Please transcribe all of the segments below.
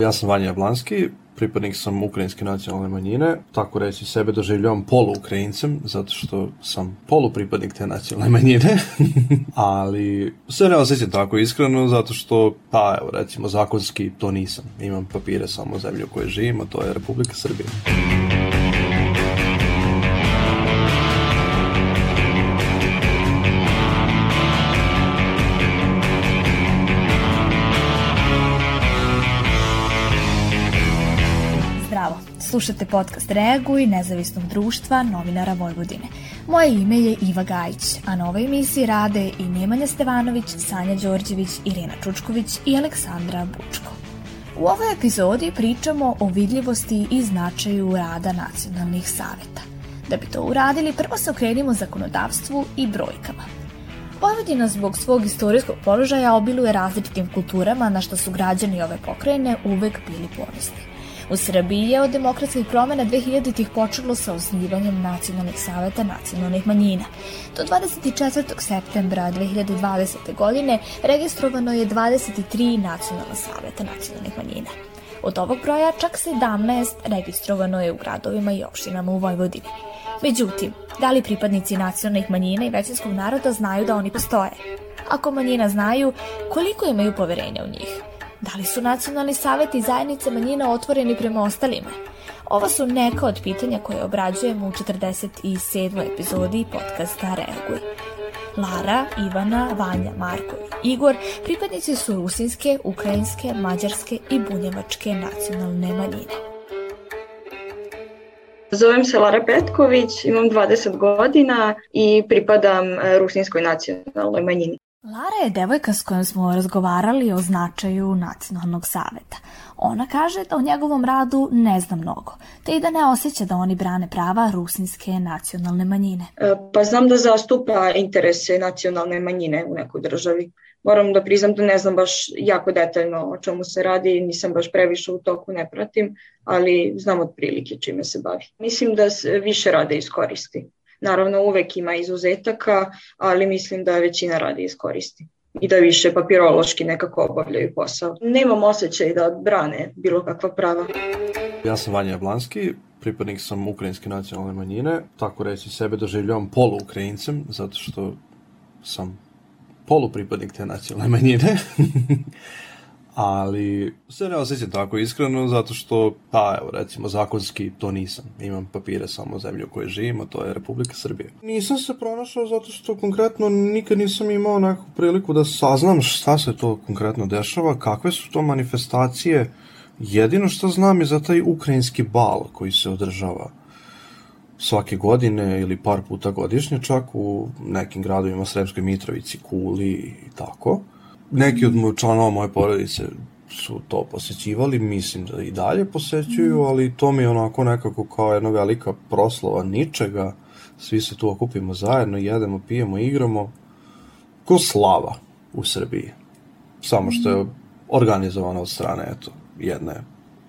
Ja sam Vanja Jablanski, pripadnik sam ukrajinske nacionalne manjine, tako reći sebe doživljavam polu-ukrajincem, zato što sam polupripadnik te nacionalne manjine, ali sve ne osjećam tako iskreno, zato što, pa evo recimo zakonski to nisam. Imam papire samo zemlju u kojoj živim, a to je Republika Srbija. Slušate podcast Reaguj nezavisnog društva novinara Vojvodine. Moje ime je Iva Gajić, a na ovoj emisiji rade i Nemanja Stevanović, Sanja Đorđević, Irina Čučković i Aleksandra Bučko. U ovoj epizodi pričamo o vidljivosti i značaju rada nacionalnih saveta. Da bi to uradili, prvo se okrenimo zakonodavstvu i brojkama. Vojvodina zbog svog istorijskog položaja obiluje različitim kulturama na što su građani ove pokrajine uvek bili ponosni. U Srbiji je od demokratskih promena 2000-ih počelo sa osnivanjem nacionalnih saveta nacionalnih manjina. Do 24. septembra 2020. godine registrovano je 23 nacionalna saveta nacionalnih manjina. Od ovog broja čak 17 registrovano je u gradovima i opštinama u Vojvodini. Međutim, da li pripadnici nacionalnih manjina i većinskog naroda znaju da oni postoje? Ako manjina znaju, koliko imaju poverenja u njih? Da li su nacionalni saveti i zajednice manjina otvoreni prema ostalima? Ovo su neka od pitanja koje obrađujemo u 47. epizodi podcasta Reaguj. Lara, Ivana, Vanja, Marko i Igor pripadnici su rusinske, ukrajinske, mađarske i bunjevačke nacionalne manjine. Zovem se Lara Petković, imam 20 godina i pripadam rusinskoj nacionalnoj manjini. Lara je devojka s kojom smo razgovarali o značaju nacionalnog saveta. Ona kaže da o njegovom radu ne zna mnogo, te i da ne osjeća da oni brane prava rusinske nacionalne manjine. E, pa znam da zastupa interese nacionalne manjine u nekoj državi. Moram da priznam da ne znam baš jako detaljno o čemu se radi, nisam baš previše u toku, ne pratim, ali znam otprilike čime se bavi. Mislim da više rade iskoristi. Naravno uvek ima izuzetaka, ali mislim da većina radi iskoristi i da više papirološki nekako obavljaju posao. Nemam osjećaj da brane bilo kakva prava. Ja sam Vanja Jablanski, pripadnik sam ukrajinske nacionalne manjine, tako reći sebe doživljavam polu-ukrajincem, zato što sam polupripadnik te nacionalne manjine. ali se ne osjećam tako iskreno zato što, pa evo recimo zakonski to nisam. Imam papire samo zemlju u kojoj živim, a to je Republika Srbija. Nisam se pronašao zato što konkretno nikad nisam imao neku priliku da saznam šta se to konkretno dešava, kakve su to manifestacije. Jedino što znam je za taj ukrajinski bal koji se održava svake godine ili par puta godišnje čak u nekim gradovima Sremskoj Mitrovici, Kuli i tako neki od članova moje porodice su to posećivali, mislim da i dalje posećuju, mhm. ali to mi je onako nekako kao jedna velika proslava ničega, svi se tu okupimo zajedno, jedemo, pijemo, igramo, ko slava u Srbiji, samo što je mhm. organizovano od strane eto, jedne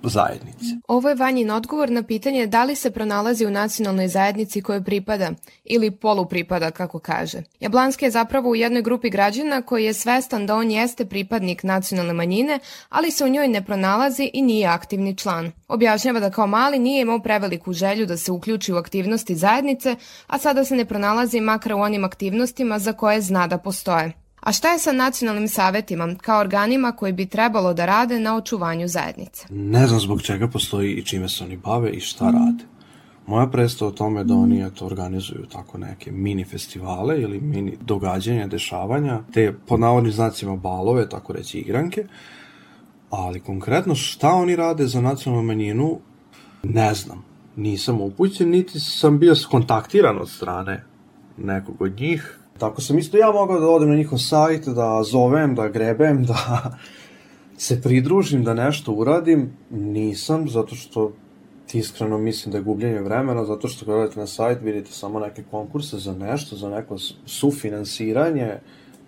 zajednice. Ovo je Vanjin odgovor na pitanje da li se pronalazi u nacionalnoj zajednici kojoj pripada ili polupripada, kako kaže. Jablanski je zapravo u jednoj grupi građana koji je svestan da on jeste pripadnik nacionalne manjine, ali se u njoj ne pronalazi i nije aktivni član. Objašnjava da kao mali nije imao preveliku želju da se uključi u aktivnosti zajednice, a sada se ne pronalazi makar u onim aktivnostima za koje zna da postoje. A šta je sa nacionalnim savetima, kao organima koji bi trebalo da rade na očuvanju zajednice? Ne znam zbog čega postoji i čime se oni bave i šta rade. Moja predstava o tome da oni eto, organizuju tako neke mini festivale ili mini događanja, dešavanja, te po navodnim znacima balove, tako reći igranke, ali konkretno šta oni rade za nacionalnu manjinu, ne znam. Nisam upućen, niti sam bio skontaktiran od strane nekog od njih, Tako sam isto ja mogao da odem na njihov sajt, da zovem, da grebem, da se pridružim, da nešto uradim. Nisam, zato što iskreno mislim da je gubljenje vremena, zato što kada odete na sajt vidite samo neke konkurse za nešto, za neko sufinansiranje,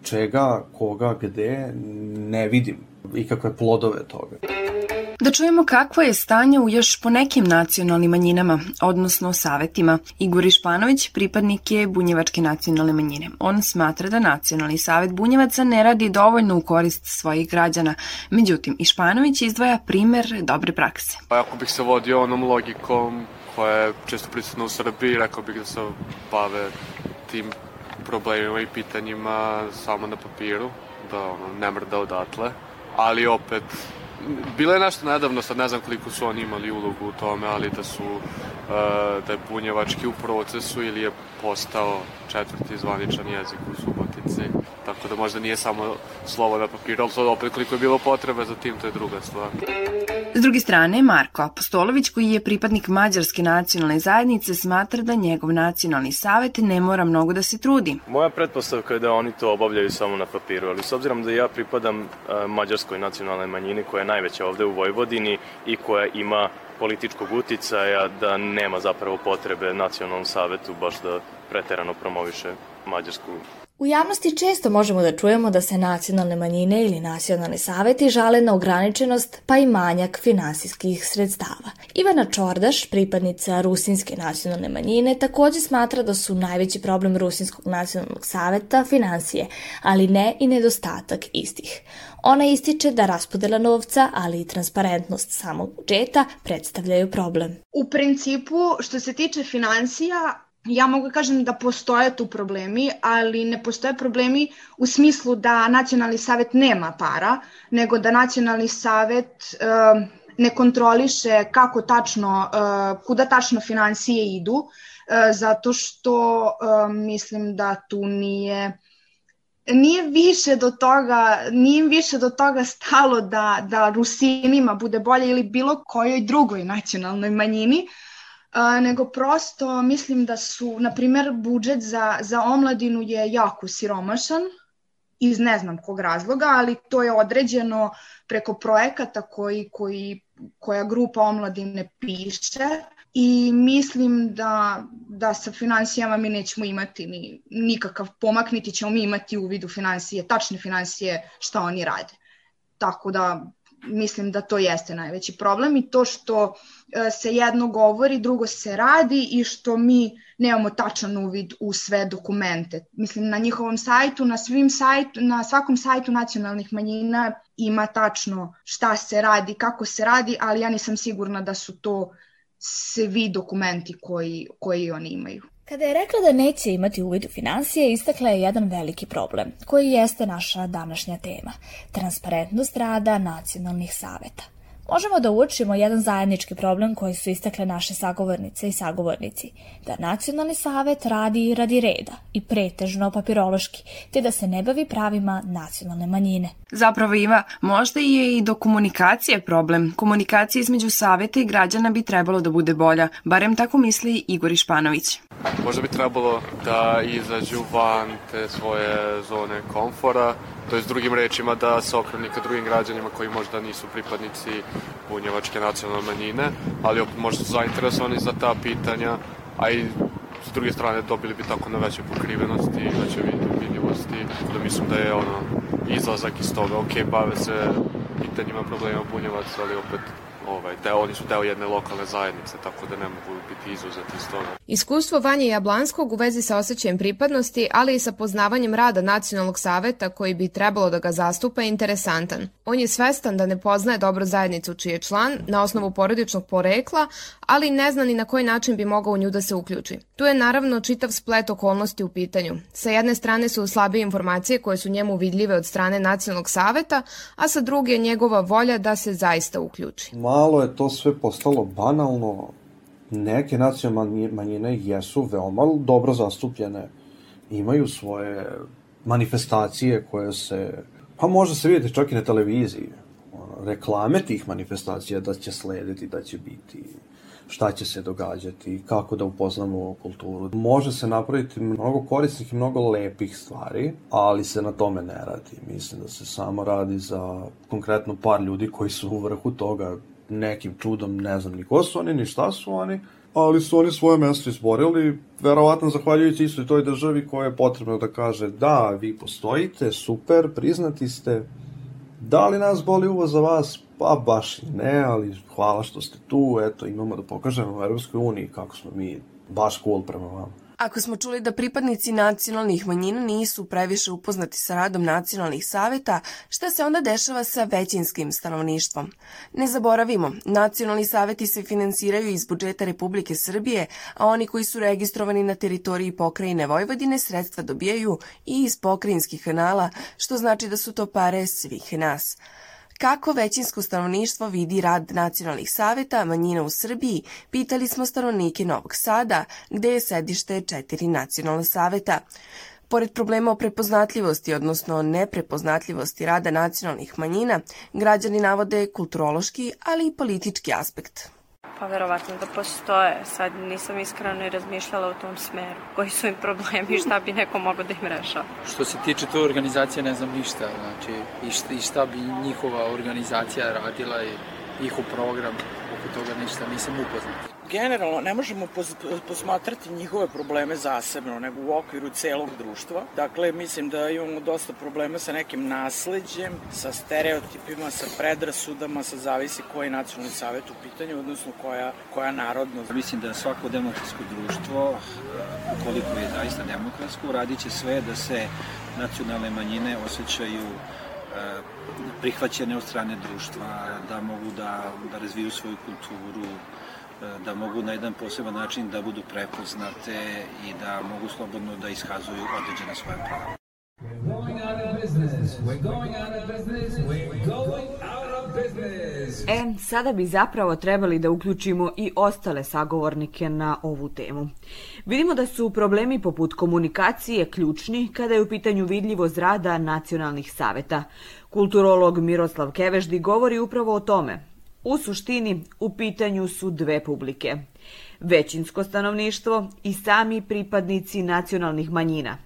čega, koga, gde, ne vidim ikakve plodove toga. Da čujemo kakvo je stanje u još po nekim nacionalnim manjinama, odnosno savetima. Igor Išpanović pripadnik je Bunjevačke nacionalne manjine. On smatra da Nacionalni savet Bunjevaca ne radi dovoljno u korist svojih građana. Međutim, Išpanović izdvaja primer dobre prakse. Pa ako bih se vodio onom logikom koja je često prisutna u Srbiji, rekao bih da se bave tim problemima i pitanjima samo na papiru, da ono, ne mrda odatle, ali opet bilo je nešto nedavno, sad ne znam koliko su oni imali ulogu u tome, ali da su uh, da je bunjevački u procesu ili je postao četvrti zvaničan jezik u Subotici. Tako da možda nije samo slovo na papiru, ali sad opet koliko je bilo potrebe za tim, to je druga stvar. S druge strane, Marko Apostolović, koji je pripadnik Mađarske nacionalne zajednice, smatra da njegov nacionalni savet ne mora mnogo da se trudi. Moja pretpostavka je da oni to obavljaju samo na papiru, ali s obzirom da ja pripadam uh, Mađarskoj nacionalnoj manjini koja je najveća ovde u Vojvodini i koja ima političkog uticaja da nema zapravo potrebe nacionalnom savetu baš da preterano promoviše Mađarsku U javnosti često možemo da čujemo da se nacionalne manjine ili nacionalni saveti žale na ograničenost pa i manjak finansijskih sredstava. Ivana Čordaš, pripadnica Rusinske nacionalne manjine, takođe smatra da su najveći problem Rusinskog nacionalnog saveta financije, ali ne i nedostatak istih. Ona ističe da raspodela novca, ali i transparentnost samog budžeta predstavljaju problem. U principu, što se tiče financija, ja mogu kažem da postoje tu problemi, ali ne postoje problemi u smislu da nacionalni savet nema para, nego da nacionalni savet uh, ne kontroliše kako tačno, uh, kuda tačno financije idu, uh, zato što mislim da tu nije nije više do toga, nije više do toga stalo da, da Rusinima bude bolje ili bilo kojoj drugoj nacionalnoj manjini, a, nego prosto mislim da su, na primer, budžet za, za omladinu je jako siromašan, iz ne znam kog razloga, ali to je određeno preko projekata koji, koji, koja grupa omladine piše i mislim da, da sa financijama mi nećemo imati ni, nikakav pomak, niti ćemo mi imati u vidu financije, tačne financije šta oni rade. Tako da mislim da to jeste najveći problem i to što e, se jedno govori, drugo se radi i što mi nemamo tačan uvid u sve dokumente. Mislim, na njihovom sajtu, na, svim sajtu, na svakom sajtu nacionalnih manjina ima tačno šta se radi, kako se radi, ali ja nisam sigurna da su to svi dokumenti koji, koji oni imaju. Kada je rekla da neće imati uvid u financije, istakla je jedan veliki problem, koji jeste naša današnja tema – transparentnost rada nacionalnih saveta. Možemo da uočimo jedan zajednički problem koji su istakle naše sagovornice i sagovornici, da nacionalni savet radi radi reda i pretežno papirološki, te da se ne bavi pravima nacionalne manjine. Zapravo Iva, možda je i do komunikacije problem. Komunikacija između saveta i građana bi trebalo da bude bolja, barem tako misli Igor Išpanović. Možda bi trebalo da izađu van te svoje zone komfora, to je drugim rečima da se okreni ka drugim građanima koji možda nisu pripadnici bunjevačke nacionalne manjine, ali možda su zainteresovani za ta pitanja, a i s druge strane dobili bi tako na veće pokrivenosti i veće vidljivosti, da mislim da je ono izlazak iz toga, ok, bave se pitanjima problema bunjevaca, ali opet ovaj, deo, oni su deo jedne lokalne zajednice, tako da ne mogu biti izuzeti iz toga. Iskustvo Vanje Jablanskog u vezi sa osjećajem pripadnosti, ali i sa poznavanjem rada Nacionalnog saveta koji bi trebalo da ga zastupa je interesantan. On je svestan da ne poznaje dobro zajednicu čiji je član na osnovu porodičnog porekla, ali ne zna ni na koji način bi mogao u nju da se uključi. Tu je naravno čitav splet okolnosti u pitanju. Sa jedne strane su slabije informacije koje su njemu vidljive od strane Nacionalnog saveta, a sa druge je njegova volja da se zaista uključi. Malo je to sve postalo banalno. Neke nacionalne manjine jesu veoma dobro zastupljene. Imaju svoje manifestacije koje se, pa može se vidjeti čak i na televiziji. Reklame tih manifestacija da će slediti, da će biti šta će se događati, kako da upoznamo kulturu. Može se napraviti mnogo korisnih i mnogo lepih stvari, ali se na tome ne radi. Mislim da se samo radi za konkretno par ljudi koji su u vrhu toga nekim čudom, ne znam ni ko su oni, ni šta su oni, ali su oni svoje mesto izborili, verovatno zahvaljujući istoj toj državi koja je potrebno da kaže da, vi postojite, super, priznati ste, da li nas boli uvo za vas? Pa baš ne, ali hvala što ste tu, eto, imamo da pokažemo u Europskoj uniji kako smo mi baš cool prema vama. Ako smo čuli da pripadnici nacionalnih manjina nisu previše upoznati sa radom nacionalnih saveta, šta se onda dešava sa većinskim stanovništvom? Ne zaboravimo, nacionalni saveti se finansiraju iz budžeta Republike Srbije, a oni koji su registrovani na teritoriji pokrajine Vojvodine sredstva dobijaju i iz pokrajinskih kanala, što znači da su to pare svih nas. Kako većinsko stanovništvo vidi rad nacionalnih saveta manjina u Srbiji, pitali smo stanovnike Novog Sada, gde je sedište četiri nacionalna saveta. Pored problema o prepoznatljivosti, odnosno neprepoznatljivosti rada nacionalnih manjina, građani navode kulturološki, ali i politički aspekt. Pa verovatno da postoje. Sad nisam iskreno i razmišljala u tom smeru. Koji su im problemi i šta bi neko mogao da im reša. Što se tiče to organizacije, ne znam ništa. Znači, i šta, i šta bi njihova organizacija radila i njihov program, oko toga ništa nisam upoznat generalno ne možemo posmatrati njihove probleme zasebno, nego u okviru celog društva. Dakle, mislim da imamo dosta problema sa nekim nasledđem, sa stereotipima, sa predrasudama, sa zavisi koji je nacionalni savjet u pitanju, odnosno koja, koja narodnost. Mislim da svako demokratsko društvo, ukoliko je zaista demokratsko, radit će sve da se nacionalne manjine osjećaju e, prihvaćene od strane društva, da mogu da, da razviju svoju kulturu, da mogu na jedan poseban način da budu prepoznate i da mogu slobodno da iskazuju određena svoja prava. E, sada bi zapravo trebali da uključimo i ostale sagovornike na ovu temu. Vidimo da su problemi poput komunikacije ključni kada je u pitanju vidljivost rada nacionalnih saveta. Kulturolog Miroslav Keveždi govori upravo o tome, U suštini, u pitanju su dve publike. Većinsko stanovništvo i sami pripadnici nacionalnih manjina.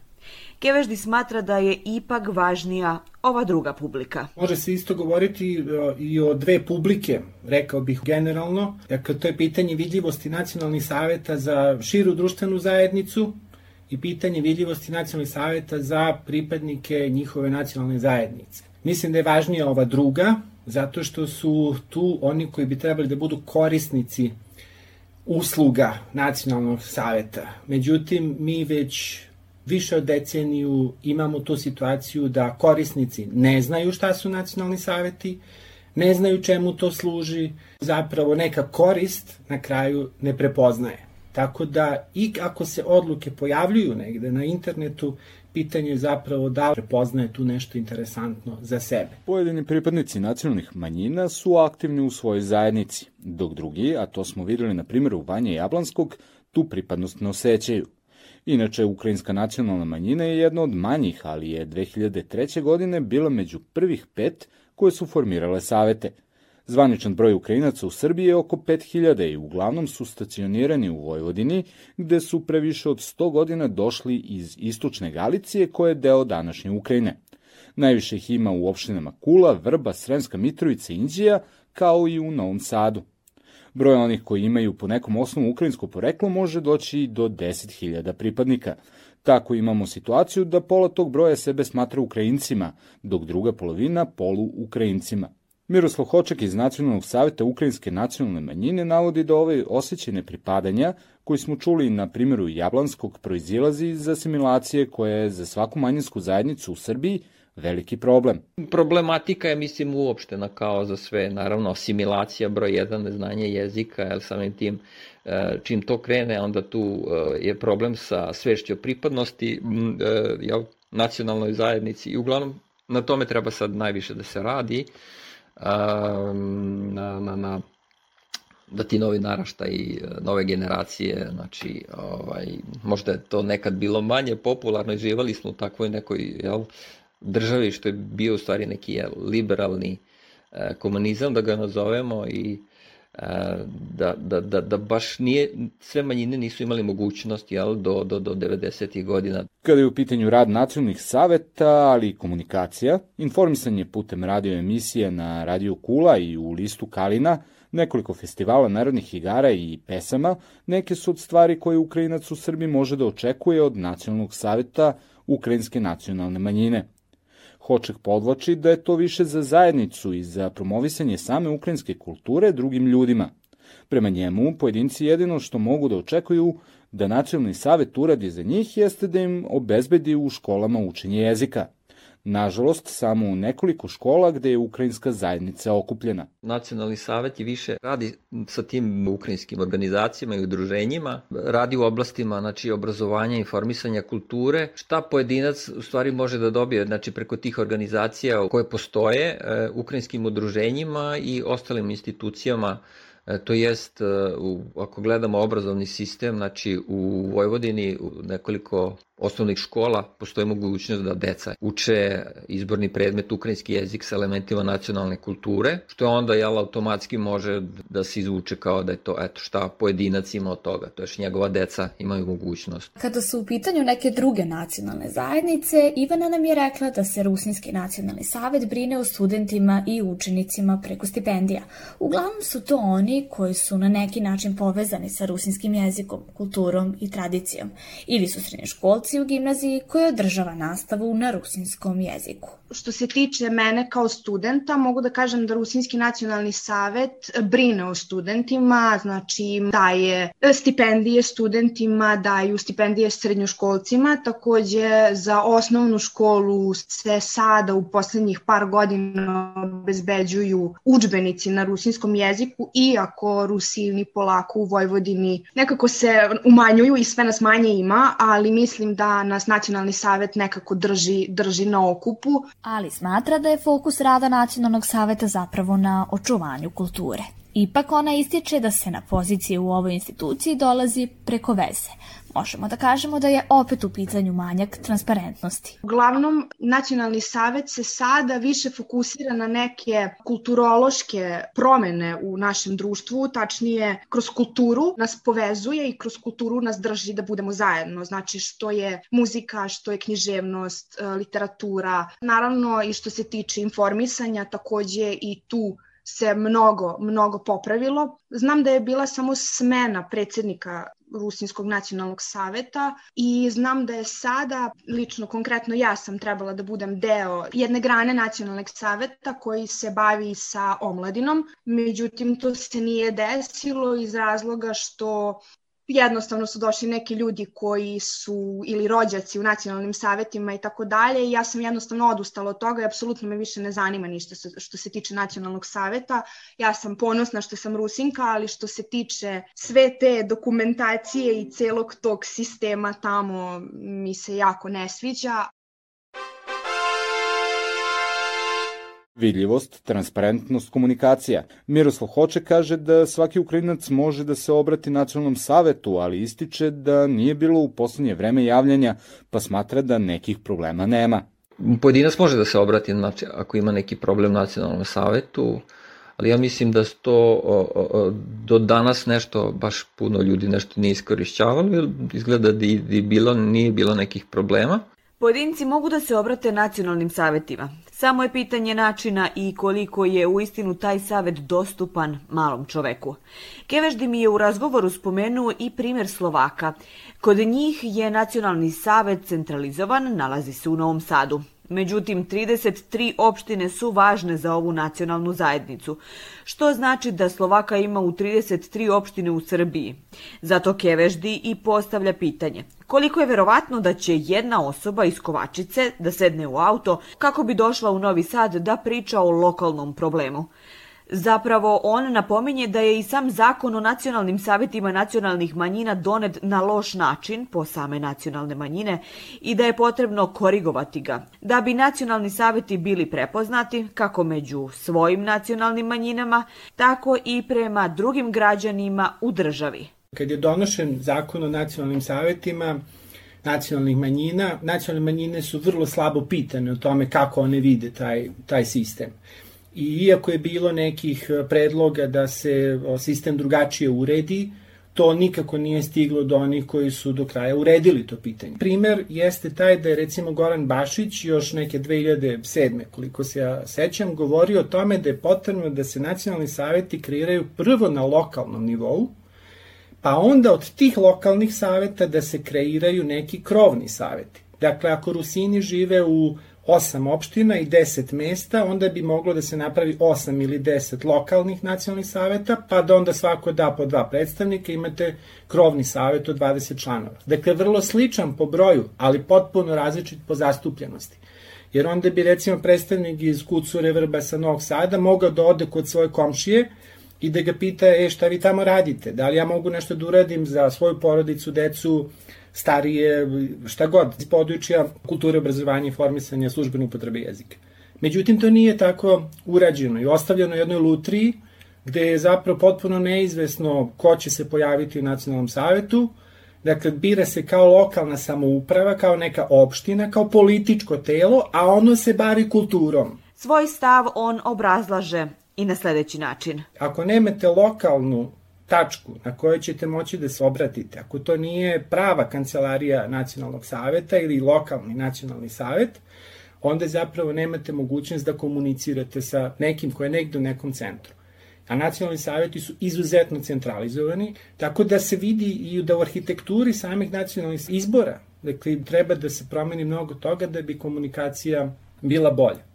Keveždi smatra da je ipak važnija ova druga publika. Može se isto govoriti e, i o dve publike, rekao bih generalno. Dakle, to je pitanje vidljivosti nacionalnih saveta za širu društvenu zajednicu i pitanje vidljivosti nacionalnih saveta za pripadnike njihove nacionalne zajednice. Mislim da je važnija ova druga, zato što su tu oni koji bi trebali da budu korisnici usluga nacionalnog saveta. Međutim, mi već više od deceniju imamo tu situaciju da korisnici ne znaju šta su nacionalni saveti, ne znaju čemu to služi, zapravo neka korist na kraju ne prepoznaje. Tako da i ako se odluke pojavljuju negde na internetu, pitanje je zapravo da prepoznaje tu nešto interesantno za sebe. Pojedini pripadnici nacionalnih manjina su aktivni u svojoj zajednici, dok drugi, a to smo videli na primjeru Vanja Jablanskog, tu pripadnost ne osjećaju. Inače, ukrajinska nacionalna manjina je jedna od manjih, ali je 2003. godine bila među prvih pet koje su formirale savete – Zvaničan broj Ukrajinaca u Srbiji je oko 5000 i uglavnom su stacionirani u Vojvodini, gde su pre više od 100 godina došli iz istočne Galicije, koja je deo današnje Ukrajine. Najviše ih ima u opštinama Kula, Vrba, Sremska Mitrovica i Indija, kao i u Novom Sadu. Broj onih koji imaju po nekom osnovu ukrajinsko poreklo može doći do 10.000 pripadnika. Tako imamo situaciju da pola tog broja sebe smatra Ukrajincima, dok druga polovina polu Ukrajincima. Miroslav Hoček iz Nacionalnog saveta Ukrajinske nacionalne manjine navodi da ovaj osjećaj nepripadanja, koji smo čuli na primjeru Jablanskog, proizilazi iz asimilacije koja je za svaku manjinsku zajednicu u Srbiji veliki problem. Problematika je, mislim, uopštena kao za sve. Naravno, asimilacija broj jedan, neznanje jezika, jer samim tim e, čim to krene, onda tu e, je problem sa svešću pripadnosti e, nacionalnoj zajednici i uglavnom na tome treba sad najviše da se radi na, na, na da ti novi naraštaj i e, nove generacije, znači, ovaj, možda je to nekad bilo manje popularno i smo u takvoj nekoj jel, državi što je bio u stvari neki jel, liberalni eh, komunizam, da ga nazovemo i da, da, da, da baš nije, sve manjine nisu imali mogućnost jel, do, do, do 90. godina. Kada je u pitanju rad nacionalnih saveta, ali i komunikacija, informisanje putem radio emisije na Radio Kula i u listu Kalina, nekoliko festivala narodnih igara i pesama, neke su od stvari koje Ukrajinac u Srbiji može da očekuje od Nacionalnog saveta Ukrajinske nacionalne manjine. Hoček podvoči da je to više za zajednicu i za promovisanje same ukrajinske kulture drugim ljudima. Prema njemu, pojedinci jedino što mogu da očekuju da nacionalni savet uradi za njih jeste da im obezbedi u školama učenje jezika – Nažalost, samo u nekoliko škola gde je ukrajinska zajednica okupljena. Nacionalni savet je više radi sa tim ukrajinskim organizacijama i udruženjima, radi u oblastima znači, obrazovanja, informisanja, kulture. Šta pojedinac u stvari može da dobije znači, preko tih organizacija koje postoje, e, ukrajinskim udruženjima i ostalim institucijama E, to jest, e, u, ako gledamo obrazovni sistem, znači u Vojvodini u nekoliko osnovnih škola postoji mogućnost da deca uče izborni predmet ukrajinski jezik sa elementima nacionalne kulture, što onda jel, automatski može da se izvuče kao da je to eto šta pojedinac ima od toga, to je njegova deca imaju mogućnost. Kada su u pitanju neke druge nacionalne zajednice, Ivana nam je rekla da se Rusinski nacionalni savet brine o studentima i učenicima preko stipendija. Uglavnom su to oni koji su na neki način povezani sa rusinskim jezikom, kulturom i tradicijom, ili su srednjoškolci u gimnaziji koji održava nastavu na rusinskom jeziku. Što se tiče mene kao studenta, mogu da kažem da Rusinski nacionalni savet brine o studentima, znači daje stipendije studentima, daju stipendije srednjoškolcima, takođe za osnovnu školu se sada u poslednjih par godina obezbeđuju učbenici na rusinskom jeziku, iako Rusini polako u Vojvodini nekako se umanjuju i sve nas manje ima, ali mislim da nas nacionalni savet nekako drži, drži na okupu ali smatra da je fokus rada Nacionalnog saveta zapravo na očuvanju kulture. Ipak ona ističe da se na pozicije u ovoj instituciji dolazi preko veze, možemo da kažemo da je opet u pitanju manjak transparentnosti. Uglavnom, Nacionalni savet se sada više fokusira na neke kulturološke promene u našem društvu, tačnije kroz kulturu nas povezuje i kroz kulturu nas drži da budemo zajedno. Znači što je muzika, što je književnost, e, literatura, naravno i što se tiče informisanja, takođe i tu se mnogo, mnogo popravilo. Znam da je bila samo smena predsednika Rusinskog nacionalnog saveta i znam da je sada, lično konkretno ja sam trebala da budem deo jedne grane nacionalnog saveta koji se bavi sa omladinom, međutim to se nije desilo iz razloga što jednostavno su došli neki ljudi koji su ili rođaci u nacionalnim savetima i tako dalje i ja sam jednostavno odustala od toga i apsolutno me više ne zanima ništa što se tiče nacionalnog saveta. Ja sam ponosna što sam Rusinka, ali što se tiče sve te dokumentacije i celog tog sistema tamo mi se jako ne sviđa, Vidljivost, transparentnost, komunikacija. Miroslav Hoče kaže da svaki Ukrajinac može da se obrati nacionalnom savetu, ali ističe da nije bilo u poslednje vreme javljanja, pa smatra da nekih problema nema. Pojedinac može da se obrati znači, ako ima neki problem nacionalnom savetu, ali ja mislim da to do danas nešto, baš puno ljudi nešto nije iskorišćavalo, izgleda da, da bilo, nije bilo nekih problema. Pojedinci mogu da se obrate nacionalnim savetima. Samo je pitanje načina i koliko je u istinu taj savet dostupan malom čoveku. Keveždi mi je u razgovoru spomenuo i primer Slovaka. Kod njih je nacionalni savet centralizovan, nalazi se u Novom Sadu. Međutim, 33 opštine su važne za ovu nacionalnu zajednicu, što znači da Slovaka ima u 33 opštine u Srbiji. Zato Keveždi i postavlja pitanje koliko je verovatno da će jedna osoba iz Kovačice da sedne u auto kako bi došla u Novi Sad da priča o lokalnom problemu. Zapravo, on napominje da je i sam zakon o nacionalnim savetima nacionalnih manjina donet na loš način po same nacionalne manjine i da je potrebno korigovati ga, da bi nacionalni saveti bili prepoznati kako među svojim nacionalnim manjinama, tako i prema drugim građanima u državi. Kad je donošen zakon o nacionalnim savetima, nacionalnih manjina, nacionalne manjine su vrlo slabo pitane o tome kako one vide taj, taj sistem I iako je bilo nekih predloga da se sistem drugačije uredi, to nikako nije stiglo do onih koji su do kraja uredili to pitanje. Primer jeste taj da je recimo Goran Bašić još neke 2007. koliko se ja sećam, govorio o tome da je potrebno da se nacionalni saveti kreiraju prvo na lokalnom nivou, pa onda od tih lokalnih saveta da se kreiraju neki krovni saveti. Dakle, ako Rusini žive u 8 opština i 10 mesta, onda bi moglo da se napravi 8 ili 10 lokalnih nacionalnih saveta, pa da onda svako da po dva predstavnika, imate krovni savet od 20 članova. Dakle, vrlo sličan po broju, ali potpuno različit po zastupljenosti. Jer onda bi recimo predstavnik iz Kucure Vrbasa Novog Sada mogao da ode kod svoje komšije i da ga pita, e, šta vi tamo radite? Da li ja mogu nešto da uradim za svoju porodicu, decu, starije, šta god, iz područja kulture, obrazovanja, informisanja, službene upotrebe jezika. Međutim, to nije tako urađeno i ostavljeno jednoj lutriji, gde je zapravo potpuno neizvesno ko će se pojaviti u nacionalnom savetu, Dakle, bira se kao lokalna samouprava, kao neka opština, kao političko telo, a ono se bavi kulturom. Svoj stav on obrazlaže i na sledeći način. Ako nemate lokalnu tačku na kojoj ćete moći da se obratite, ako to nije prava kancelarija nacionalnog saveta ili lokalni nacionalni savet, onda zapravo nemate mogućnost da komunicirate sa nekim ko je negde u nekom centru. A nacionalni saveti su izuzetno centralizovani, tako da se vidi i da u arhitekturi samih nacionalnih izbora, dakle, treba da se promeni mnogo toga da bi komunikacija bila bolja.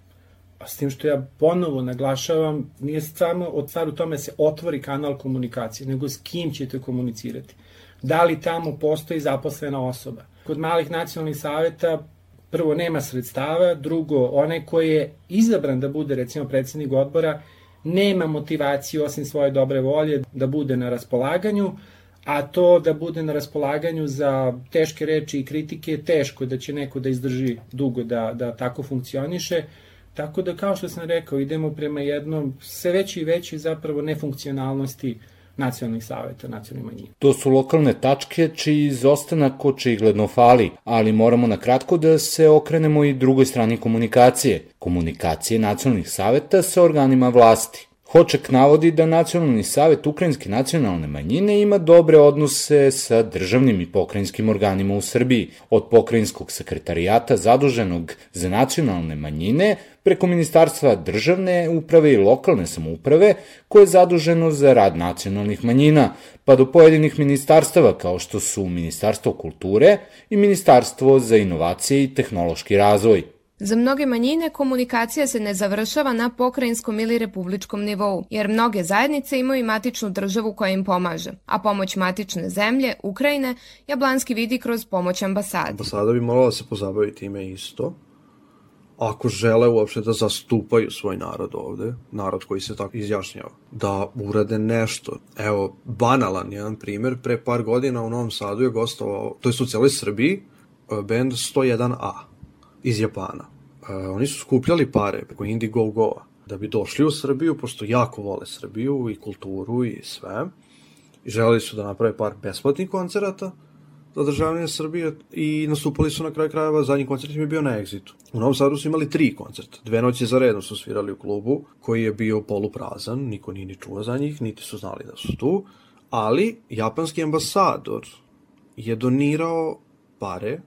S tim što ja ponovo naglašavam, nije samo od stvar u tome se otvori kanal komunikacije, nego s kim ćete komunicirati. Da li tamo postoji zaposlena osoba? Kod malih nacionalnih saveta prvo nema sredstava, drugo, onaj koji je izabran da bude recimo predsednik odbora, nema motivaciju osim svoje dobre volje da bude na raspolaganju, a to da bude na raspolaganju za teške reči i kritike je teško da će neko da izdrži dugo da, da tako funkcioniše, Tako da, kao što sam rekao, idemo prema jednom sve veći i veći zapravo nefunkcionalnosti nacionalnih saveta, nacionalnih manjina. To su lokalne tačke čiji izostanak očigledno fali, ali moramo na kratko da se okrenemo i drugoj strani komunikacije, komunikacije nacionalnih saveta sa organima vlasti. Hoček navodi da Nacionalni savet Ukrajinske nacionalne manjine ima dobre odnose sa državnim i pokrajinskim organima u Srbiji, od pokrajinskog sekretarijata zaduženog za nacionalne manjine preko Ministarstva državne uprave i lokalne samouprave koje je zaduženo za rad nacionalnih manjina, pa do pojedinih ministarstava kao što su Ministarstvo kulture i Ministarstvo za inovacije i tehnološki razvoj. Za mnoge manjine komunikacija se ne završava na pokrajinskom ili republičkom nivou, jer mnoge zajednice imaju matičnu državu koja im pomaže, a pomoć matične zemlje, Ukrajine, Jablanski vidi kroz pomoć ambasade. Ambasada bi morala da se pozabaviti time isto, ako žele uopšte da zastupaju svoj narod ovde, narod koji se tako izjašnjava, da urade nešto. Evo, banalan jedan primer, pre par godina u Novom Sadu je gostovao, to je u celoj Srbiji, band 101A iz Japana. Oni su skupljali pare preko Indiegogo-a da bi došli u Srbiju, pošto jako vole Srbiju i kulturu i sve. I želeli su da naprave par besplatnih koncerata za državljanje Srbije i nastupali su na kraju krajeva, zadnji koncert im je bio na Exitu. U Novom Sadu su imali tri koncerta. Dve noći za redom su svirali u klubu, koji je bio poluprazan, niko nije ni čuo za njih, niti su znali da su tu, ali japanski ambasador je donirao pare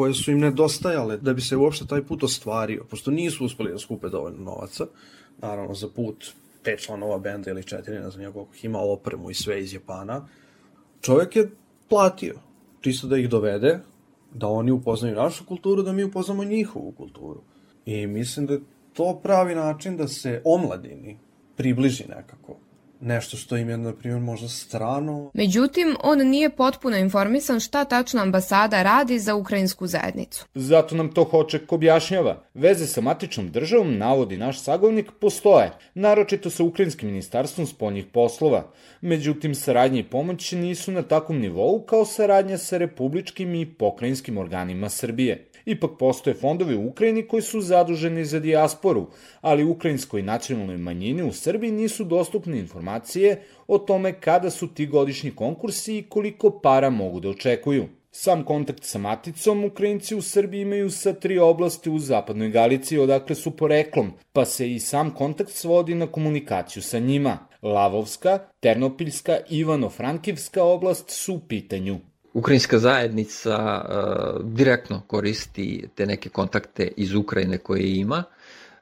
koje su im nedostajale da bi se uopšte taj put ostvario, pošto nisu uspeli da skupe dovoljno novaca, naravno za put pet članova benda ili četiri, ne znam koliko ima opremu i sve iz Japana, čovjek je platio, čisto da ih dovede, da oni upoznaju našu kulturu, da mi upoznamo njihovu kulturu. I mislim da je to pravi način da se omladini približi nekako nešto što im je, na primjer, možda strano. Međutim, on nije potpuno informisan šta tačno ambasada radi za ukrajinsku zajednicu. Zato nam to Hoček objašnjava. Veze sa matičnom državom, navodi naš sagovnik, postoje, naročito sa Ukrajinskim ministarstvom spoljnih poslova. Međutim, saradnje i pomoć nisu na takvom nivou kao saradnja sa republičkim i pokrajinskim organima Srbije. Ipak postoje fondovi u Ukrajini koji su zaduženi za dijasporu, ali ukrajinskoj nacionalnoj manjini u Srbiji nisu dostupne informacije o tome kada su ti godišnji konkursi i koliko para mogu da očekuju. Sam kontakt sa maticom Ukrajinci u Srbiji imaju sa tri oblasti u zapadnoj Galiciji odakle su poreklom, pa se i sam kontakt svodi na komunikaciju sa njima. Lavovska, Ternopiljska i Ivano-Frankivska oblast su u pitanju. Ukrajinska zajednica uh, direktno koristi te neke kontakte iz Ukrajine koje ima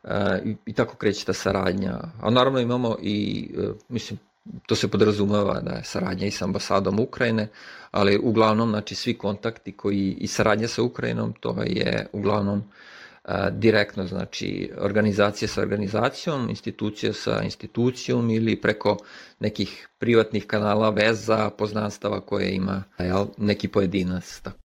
uh, i, i tako kreće ta saradnja. A naravno imamo i, uh, mislim, to se podrazumeva da je saradnja i sa ambasadom Ukrajine, ali uglavnom, znači, svi kontakti koji i saradnja sa Ukrajinom, to je uglavnom a, direktno, znači, organizacija sa organizacijom, institucija sa institucijom ili preko nekih privatnih kanala veza, poznanstava koje ima jel, neki pojedinac. Tako.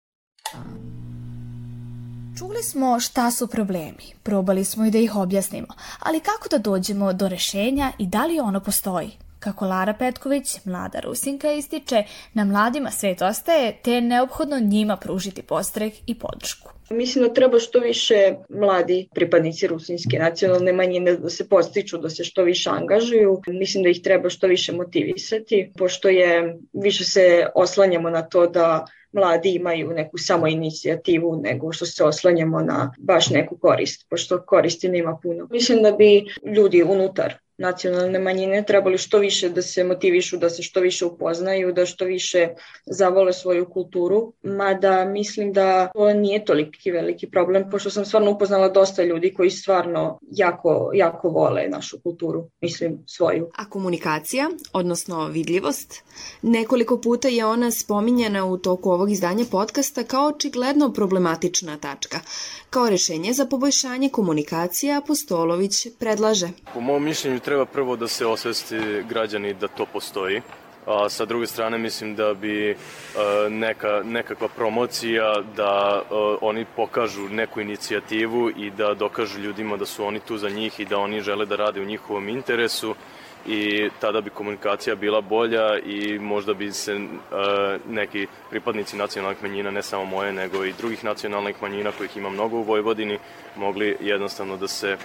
Čuli smo šta su problemi, probali smo i da ih objasnimo, ali kako da dođemo do rešenja i da li ono postoji? Kako Lara Petković, mlada Rusinka, ističe, na mladima svet ostaje, te je neophodno njima pružiti postrek i podršku. Mislim da treba što više mladi pripadnici rusinske nacionalne manjine da se postiču, da se što više angažuju. Mislim da ih treba što više motivisati, pošto je više se oslanjamo na to da mladi imaju neku samo inicijativu nego što se oslanjamo na baš neku korist, pošto koristi nema puno. Mislim da bi ljudi unutar nacionalne manjine trebali što više da se motivišu, da se što više upoznaju, da što više zavole svoju kulturu, mada mislim da to nije toliki veliki problem, pošto sam stvarno upoznala dosta ljudi koji stvarno jako, jako vole našu kulturu, mislim svoju. A komunikacija, odnosno vidljivost, nekoliko puta je ona spominjena u toku ovog izdanja podcasta kao očigledno problematična tačka. Kao rešenje za poboljšanje komunikacije Apostolović predlaže. Po mom mišljenju treba prvo da se osvesti građani da to postoji. A sa druge strane mislim da bi e, neka, nekakva promocija da e, oni pokažu neku inicijativu i da dokažu ljudima da su oni tu za njih i da oni žele da rade u njihovom interesu i tada bi komunikacija bila bolja i možda bi se uh, neki pripadnici nacionalnih manjina, ne samo moje, nego i drugih nacionalnih manjina kojih ima mnogo u Vojvodini, mogli jednostavno da se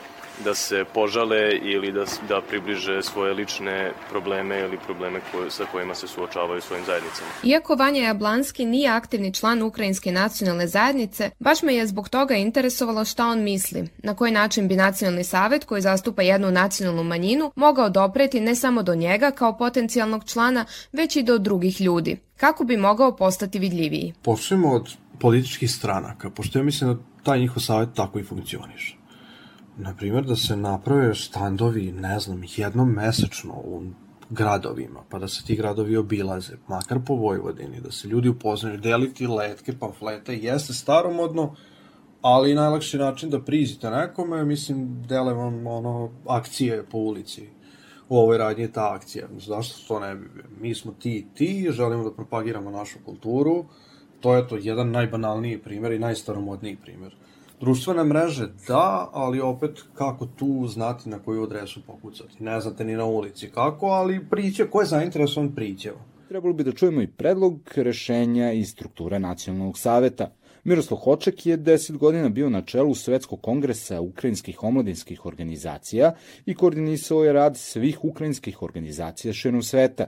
da se požale ili da, da približe svoje lične probleme ili probleme koje, sa kojima se suočavaju svojim zajednicama. Iako Vanja Jablanski nije aktivni član Ukrajinske nacionalne zajednice, baš me je zbog toga interesovalo šta on misli, na koji način bi nacionalni savet koji zastupa jednu nacionalnu manjinu mogao dopreti ne samo do njega kao potencijalnog člana, već i do drugih ljudi. Kako bi mogao postati vidljiviji? Počnemo od političkih stranaka, pošto ja mislim da taj njihov savet tako i funkcioniše na primjer, da se naprave standovi, ne znam, jednom mesečno u gradovima, pa da se ti gradovi obilaze, makar po Vojvodini, da se ljudi upoznaju, deliti letke, pamflete, jeste staromodno, ali najlakši način da prizite nekome, mislim, dele vam ono, akcije po ulici. U ovoj radnji je ta akcija. Zašto to ne bi? Mi smo ti i ti, želimo da propagiramo našu kulturu, to je to jedan najbanalniji primer i najstaromodniji primer. Društvene mreže da, ali opet kako tu znati na koju adresu pokucati. Ne znate ni na ulici kako, ali priće, ko je zainteresovan priće. Trebalo bi da čujemo i predlog rešenja i strukture nacionalnog saveta. Miroslav Hoček je 10 godina bio na čelu Svetskog kongresa ukrajinskih omladinskih organizacija i koordinisao je rad svih ukrajinskih organizacija širom sveta.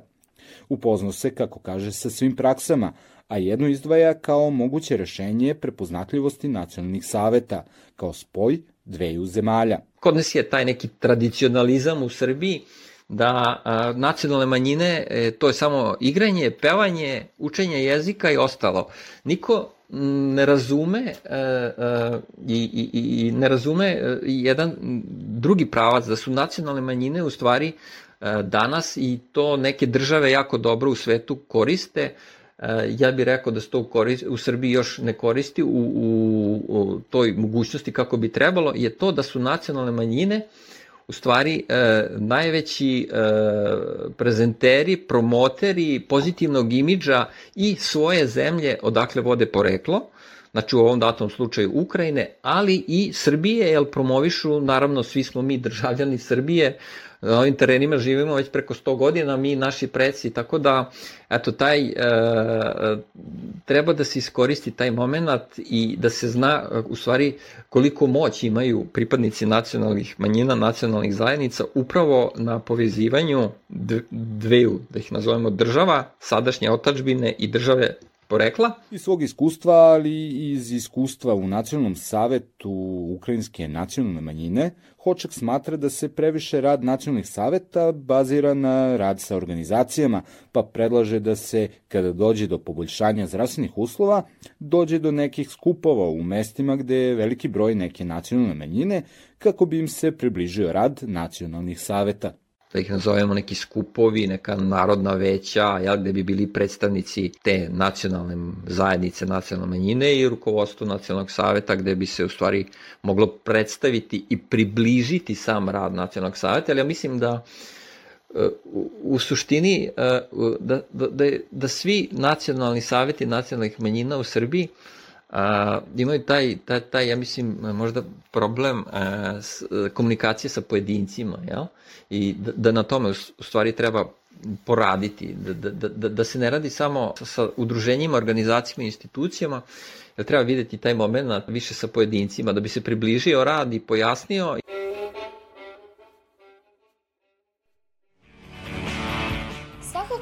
Upoznao se, kako kaže, sa svim praksama, a jedno izdvaja kao moguće rešenje prepoznatljivosti nacionalnih saveta, kao spoj dveju zemalja. Kod nas je taj neki tradicionalizam u Srbiji, da nacionalne manjine, e, to je samo igranje, pevanje, učenje jezika i ostalo. Niko ne razume e, e, i, i, i ne razume e, jedan drugi pravac, da su nacionalne manjine u stvari danas i to neke države jako dobro u svetu koriste. Ja bih rekao da se to u Srbiji još ne koristi u, u, u toj mogućnosti kako bi trebalo, je to da su nacionalne manjine u stvari e, najveći e, prezenteri, promoteri pozitivnog imidža i svoje zemlje odakle vode poreklo, znači u ovom datom slučaju Ukrajine, ali i Srbije, jer promovišu, naravno svi smo mi državljani Srbije, na ovim terenima živimo već preko 100 godina, mi naši preci, tako da eto taj e, treba da se iskoristi taj moment i da se zna u stvari koliko moć imaju pripadnici nacionalnih manjina, nacionalnih zajednica upravo na povezivanju dveju, da ih nazovemo država, sadašnje otačbine i države porekla. Iz svog iskustva, ali i iz iskustva u Nacionalnom savetu Ukrajinske nacionalne manjine, Hoček smatra da se previše rad nacionalnih saveta bazira na rad sa organizacijama, pa predlaže da se, kada dođe do poboljšanja zdravstvenih uslova, dođe do nekih skupova u mestima gde je veliki broj neke nacionalne manjine, kako bi im se približio rad nacionalnih saveta da ih nazovemo neki skupovi, neka narodna veća, jel, gde bi bili predstavnici te nacionalne zajednice, nacionalne manjine i rukovodstvo nacionalnog saveta gde bi se u stvari moglo predstaviti i približiti sam rad nacionalnog saveta, ali ja mislim da e, u suštini e, da, da, da, da svi nacionalni saveti nacionalnih manjina u Srbiji a, imaju taj, taj, taj, ja mislim, možda problem a, s, komunikacije sa pojedincima, jel? I da, da na tome u stvari treba poraditi, da, da, da, da se ne radi samo sa, sa udruženjima, organizacijama i institucijama, jer treba videti taj moment više sa pojedincima, da bi se približio rad i pojasnio.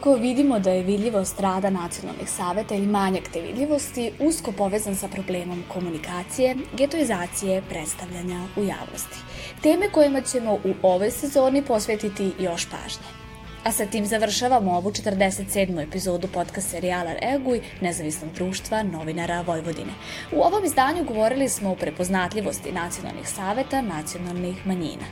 Svakako vidimo da je vidljivost rada nacionalnih saveta ili manjak te vidljivosti usko povezan sa problemom komunikacije, getoizacije, predstavljanja u javnosti. Teme kojima ćemo u ovoj sezoni posvetiti još pažnje. A sa tim završavamo ovu 47. epizodu podcast serijala Reaguj nezavisnog društva novinara Vojvodine. U ovom izdanju govorili smo o prepoznatljivosti nacionalnih saveta nacionalnih manjina.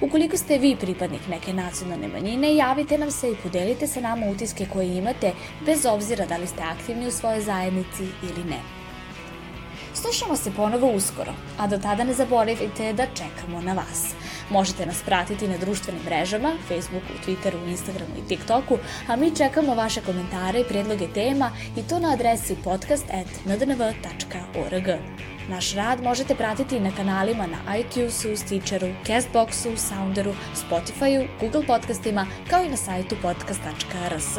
Ukoliko ste vi pripadnik neke nacionalne manjine, javite nam se i podelite sa nama utiske koje imate, bez obzira da li ste aktivni u svojoj zajednici ili ne. Slušamo se ponovo uskoro, a do tada ne zaboravite da čekamo na vas. Možete nas pratiti na društvenim mrežama, Facebooku, Twitteru, Instagramu i TikToku, a mi čekamo vaše komentare i predloge tema i to na adresi podcast.ndnv.org. Naš rad možete pratiti na kanalima na iTunesu, Stitcheru, Castboxu, Sounderu, Spotifyu, Google podcastima, kao i na sajtu podcast.rs.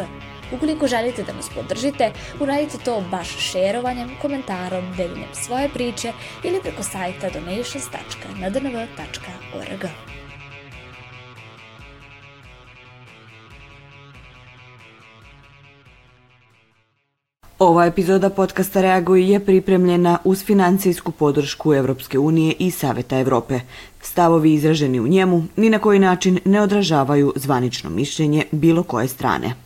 Ukoliko želite da nas podržite, uradite to baš šerovanjem, komentarom, deljenjem svoje priče ili preko sajta donations.ndnv.org. Ova epizoda podcasta Reaguj je pripremljena uz financijsku podršku Evropske unije i Saveta Evrope. Stavovi izraženi u njemu ni na koji način ne odražavaju zvanično mišljenje bilo koje strane.